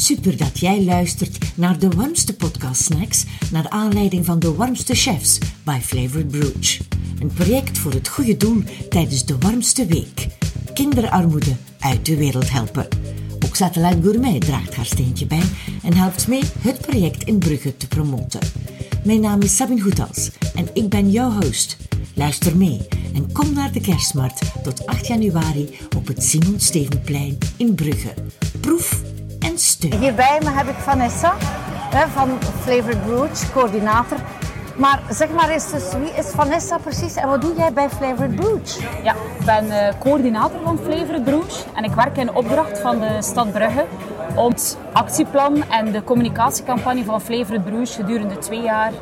Super dat jij luistert naar de warmste podcast snacks naar aanleiding van de warmste chefs bij Flavored Brooch. Een project voor het goede doel tijdens de warmste week. Kinderarmoede uit de wereld helpen. Ook Satellite Gourmet draagt haar steentje bij en helpt mee het project in Brugge te promoten. Mijn naam is Sabine Goethals en ik ben jouw host. Luister mee en kom naar de kerstmarkt tot 8 januari op het Simon Stevenplein in Brugge. Proef Hier bij me heb ik Vanessa van Flavored Brooch, coördinator. Maar zeg maar eens, dus, wie is Vanessa precies en wat doe jij bij Flavored Brooch? Ja, ik ben eh, coördinator van Flavored Brooch en ik werk in opdracht van de stad Brugge om het actieplan en de communicatiecampagne van Flavored Brooch gedurende twee jaar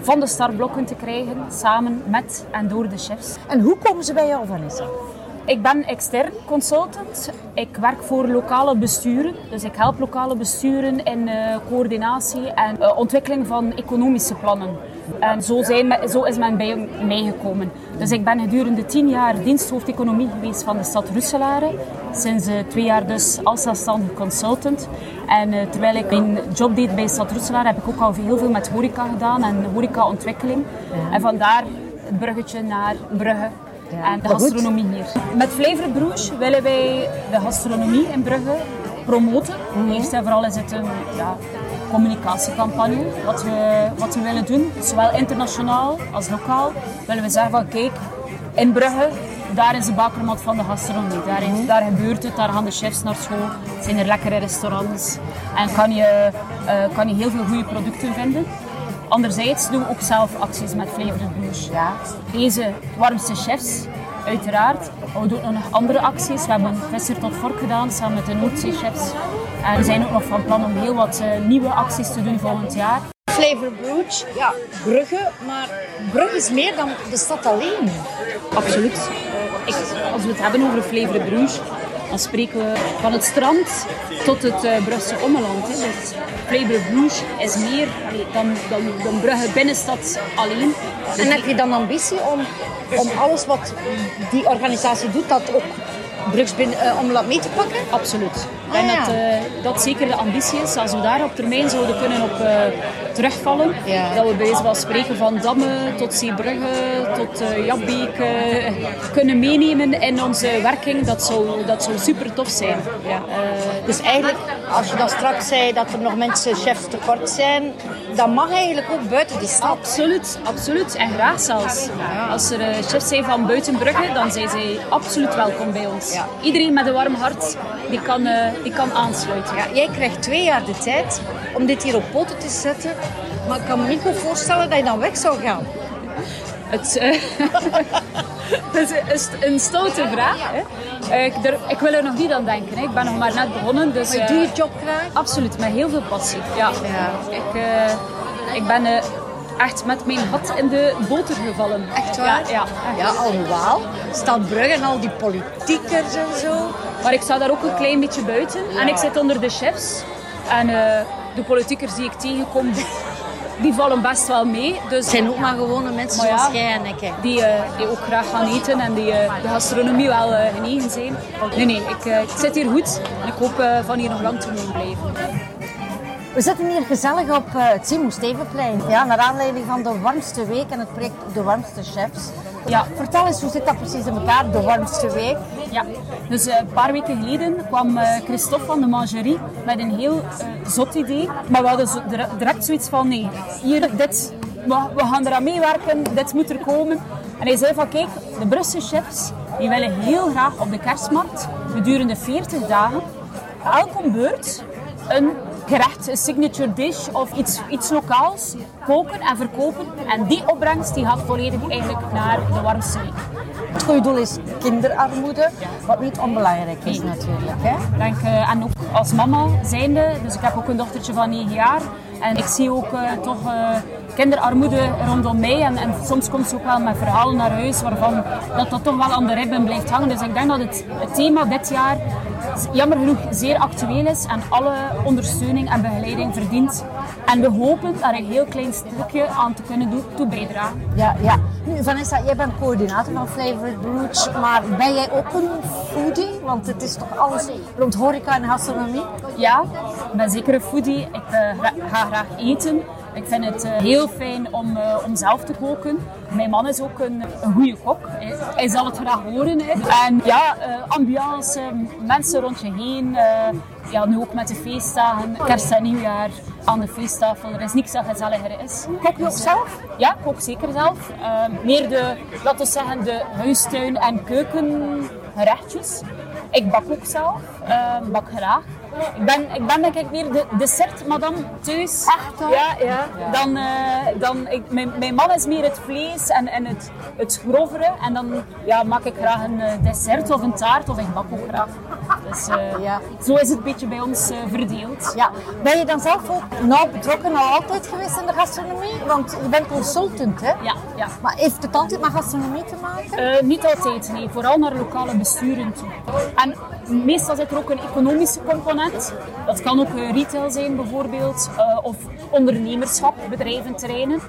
van de startblokken te krijgen, samen met en door de chefs. En hoe komen ze bij jou, Vanessa? Ik ben extern consultant. Ik werk voor lokale besturen. Dus ik help lokale besturen in uh, coördinatie en uh, ontwikkeling van economische plannen. En zo, zijn, zo is men bij mij gekomen. Dus ik ben gedurende tien jaar diensthoofd economie geweest van de stad Roeselare. Sinds uh, twee jaar dus als zelfstandig consultant. En terwijl ik mijn job deed bij stad Roeselare heb ik ook al heel veel met horeca gedaan en horecaontwikkeling. En vandaar het bruggetje naar Brugge en de gastronomie hier. Met Flavor Bruges willen wij de gastronomie in Brugge promoten. Mm -hmm. Eerst en vooral is het een ja, communicatiecampagne wat we, wat we willen doen. Zowel internationaal als lokaal willen we zeggen van kijk, in Brugge daar is de bakermat van de gastronomie. Daar, is, daar gebeurt het, daar gaan de chefs naar school, zijn er lekkere restaurants en kan je, uh, kan je heel veel goede producten vinden. Anderzijds doen we ook zelf acties met Flavored Blues. Ja. Deze warmste chefs, uiteraard. We doen ook nog andere acties. We hebben Visser tot Vork gedaan samen met de Noordzee-chefs. En we zijn ook nog van plan om heel wat uh, nieuwe acties te doen volgend jaar. Flavor Brooch, ja, Brugge, maar Brugge is meer dan de stad alleen. Absoluut. Ik, als we het hebben over Flavor Brooch, dan spreken we van het strand tot het uh, Brusselse ommeland. Hè. Dus Brugge is meer dan, dan, dan Brugge binnenstad alleen. En heb je dan ambitie om, om alles wat die organisatie doet, dat ook Brugs binnen, uh, omlaat mee te pakken? Absoluut. Ja. dat uh, dat zeker de ambitie is. Als we daar op termijn zouden kunnen op uh, terugvallen, ja. dat we bij wijze van spreken van Damme tot Zeebrugge tot uh, Jabbeek kunnen meenemen in onze werking, dat zou, dat zou super tof zijn. Ja. dus eigenlijk, als je dan straks zei dat er nog mensen chefs tekort zijn, dat mag eigenlijk ook buiten die stad. Absoluut, absoluut. En graag zelfs. Als er chefs zijn van buiten Brugge, dan zijn zij absoluut welkom bij ons. Iedereen met een warm hart die kan, die kan aansluiten. Ja, jij krijgt twee jaar de tijd om dit hier op poten te zetten. Maar ik kan me niet goed voorstellen dat je dan weg zou gaan. Het, uh, is een stoute vraag. Hè. Ik, er, ik, wil er nog niet aan denken. Hè. Ik ben nog maar net begonnen. Dus, maar je je job graag? Absoluut, met heel veel passie. Ja. ja. Ik, uh, ik ben echt met mijn hat in de boter gevallen. Echt waar? Ja, ja, ja alhoewel. Stad Brugge en al die politiekers en zo. Maar ik sta daar ook een klein beetje buiten. En ik zit onder de chefs. En uh, de politiekers die ik tegenkom, die vallen best wel mee. Dus, het zijn ook maar gewone mensen ja, zoals jij en ik. Die, uh, die ook graag gaan eten en die uh, de gastronomie wel genegen zijn. Nee, nee, ik, ik, zit hier goed. En ik hoop van hier nog lang te mogen blijven. We zitten hier gezellig op uh, het Simon Stevenplein. Ja, naar aanleiding van de warmste week en het project De Warmste Chefs. Ja. Vertel eens, hoe zit dat precies in elkaar, de warmste week? Ja, dus uh, een paar weken geleden kwam uh, Christophe van de Mangerie met een heel zot idee. Maar we hadden direct zoiets van, nee, hier, dit, we, we gaan eraan meewerken, dit moet er komen. En hij zei van, kijk, de Brusselse chefs, die willen heel graag op de kerstmarkt gedurende 40 dagen, elk om beurt, een gerecht, een signature dish of iets, iets lokaals koken en verkopen. En die opbrengst die gaat volledig eigenlijk naar de warmste week. Het goede doel is kinderarmoede, wat niet onbelangrijk is natuurlijk. Hè? Denk, uh, en ook als mama zijnde, dus ik heb ook een dochtertje van 9 jaar. En ik zie ook uh, toch uh, kinderarmoede rondom mij. En, en, soms komt ze ook wel met verhalen naar huis waarvan dat, dat toch wel aan de ribben blijft hangen. Dus ik denk dat het, het thema dit jaar jammer genoeg zeer actueel is en alle ondersteuning en begeleiding verdient. En we hopen daar een heel klein stukje aan te kunnen doen, toe bijdragen. Ja, ja. Nu, Vanessa, jij bent coördinator van Flavored Brooch, maar ben jij ook een foodie? Want het is toch alles rond horeca en gastronomie? Ja, ik ben zeker een foodie. Ik uh, ga graag eten. Ik vind het uh, heel fijn om, uh, om zelf te koken. Mijn man is ook een, een goede kok. Hij, hij, zal het graag horen. Hè. En ja, ambiance, mensen rond je heen. ja, nu ook met de feestdagen, kerst en nieuwjaar aan de feesttafel. Er is niks dat gezelliger is. Kok je ook zelf? Ja, ik kook zeker zelf. meer de, laten we zeggen, de huistuin- en keukengerechtjes. Ik bak ook zelf, bak graag. Ik ben, ik ben denk ik meer de dessert madame thuis. Echt Ja, ja. Dan, uh, dan, ik, mijn, mijn man is meer het vlees en, en het, het grovere. En dan ja, maak ik graag een eh, dessert of een taart of ik bak ook graag. Dus uh, ja. zo is het een beetje bij ons verdeeld. Ja. Ben je dan zelf ook nauw betrokken al altijd geweest in de gastronomie? Want je bent consultant, hè? Ja. ja. Maar heeft het altijd met gastronomie te maken? niet altijd, nee. Vooral naar lokale besturen toe. En meestal zit er ook een economische component. Dat kan ook eh, retail zijn bijvoorbeeld, uh, of ondernemerschap, bedrijventerreinen.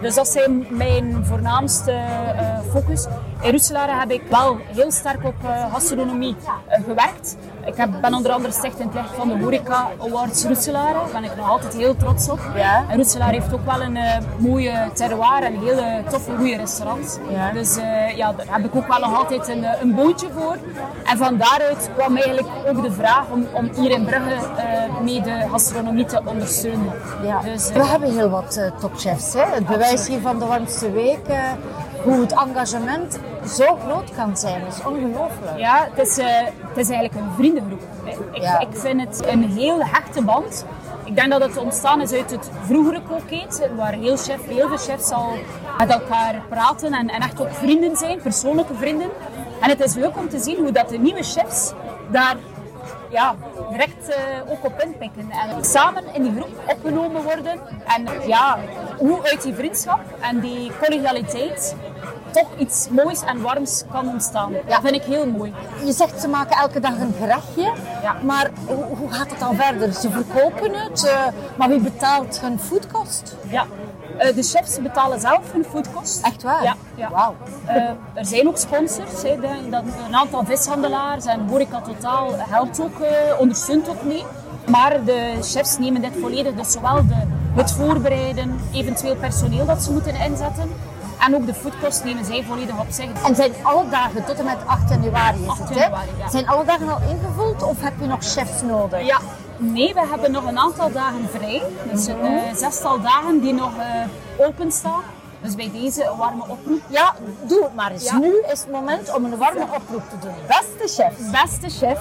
Dus dat zijn mijn voornaamste uh, focus. In Roeselare heb ik wel heel sterk op gastronomie gewerkt. Ik heb, ben onder andere sticht in het licht van de Horeca Awards Roeselare. Daar ben ik nog altijd heel trots op. Ja. En Roeselare heeft ook wel een mooie terroir en hele toffe, goede restaurants. Ja. Dus ja, daar heb ik ook wel nog altijd een, een bootje voor. En van daaruit kwam eigenlijk ook de vraag om, om hier in Brugge uh, mee de gastronomie te ondersteunen. Ja. Dus, We hebben heel wat topchefs. Hè? Het bewijs hier van de warmste week, hoe het engagement zo groot kan zijn, is ongelooflijk. Ja, het is, het is eigenlijk een vriendengroep. Ik, ja. ik vind het een heel hechte band. Ik denk dat het ontstaan is uit het vroegere kooketen, waar heel, chef, heel veel chefs al met elkaar praten en, en echt ook vrienden zijn, persoonlijke vrienden. En het is leuk om te zien hoe dat de nieuwe chefs daar ja, direct uh, ook op inpikken. En samen in die groep opgenomen worden. En ja, hoe uit die vriendschap en die collegialiteit toch iets moois en warms kan ontstaan. Ja. Dat vind ik heel mooi. Je zegt ze maken elke dag een gerechtje. Ja. Maar hoe, hoe gaat het dan verder? Ze verkopen het, uh, maar wie betaalt hun foodkost? Ja, uh, de chefs betalen zelf hun foodkost. Echt waar? Ja. ja. Wauw. Uh, er zijn ook sponsors. Hè, de, dat, een aantal vishandelaars en Horeca Totaal helpt ook, ondersteunt ook mee. Maar de chefs nemen dit volledig, dus zowel de, het voorbereiden, eventueel personeel dat ze moeten inzetten, en ook de foodkost nemen zij volledig op zich. En zijn alle dagen tot en met 8 januari is 8 het, januari, hè? Zijn alle dagen al ingevuld of heb je nog chefs nodig? Ja, nee, we hebben nog een aantal dagen vrij. Dus een uh, zestal dagen die nog uh, openstaan. Dus bij deze warme oproep. Ja, doe het maar eens. Ja. Nu is het moment om een warme oproep te doen. Beste chef. Beste chef,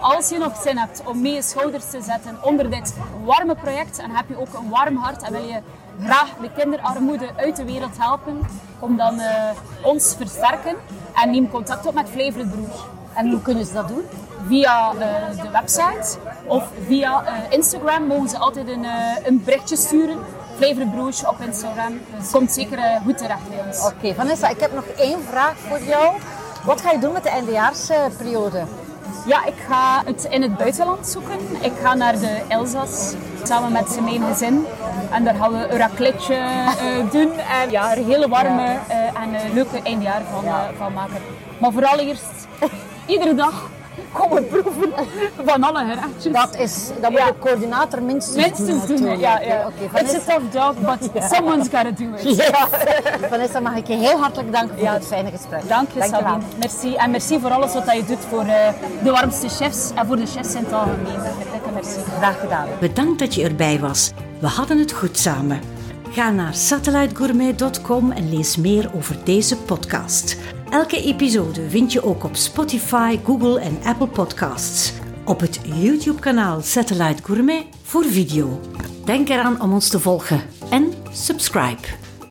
als je nog zin hebt om mee je schouders te zetten onder dit warme project en heb je ook een warm hart en wil je graag de kinderarmoede uit de wereld helpen, kom dan uh, ons versterken en neem contact op met Flavor Broer. En hoe kunnen ze dat doen? Via uh, de website of via uh, Instagram mogen ze altijd een, een berichtje sturen. Broers op Instagram. Dus komt zeker goed terecht bij ons. Oké, Vanessa, ik heb nog één vraag voor jou. Wat ga je doen met de eindejaarsperiode? Ja, ik ga het in het buitenland zoeken. Ik ga naar de Elzas samen met mijn gezin. En daar gaan we een racletje uh, doen. En ja, er hele warme uh, en leuke eindjaar van, van maken. Maar vooral eerst, iedere dag komen proeven van alle gerechtjes. Dat, is, dat moet ja. de coördinator minstens, minstens doen. doen ja, ja. Okay, It's a tough job, but ja. someone's gotta do it. Vanessa, mag ik je heel hartelijk danken voor het fijne gesprek. Dank je, Sabine. Merci. En merci voor alles wat je doet voor uh, de warmste chefs en voor de chefs in het algemeen. Merci. Graag gedaan. Bedankt dat je erbij was. We hadden het goed samen. Ga naar satellitegourmet.com en lees meer over deze podcast. Elke episode vind je ook op Spotify, Google en Apple Podcasts. Op het YouTube-kanaal Satellite Gourmet voor video. Denk eraan om ons te volgen en subscribe.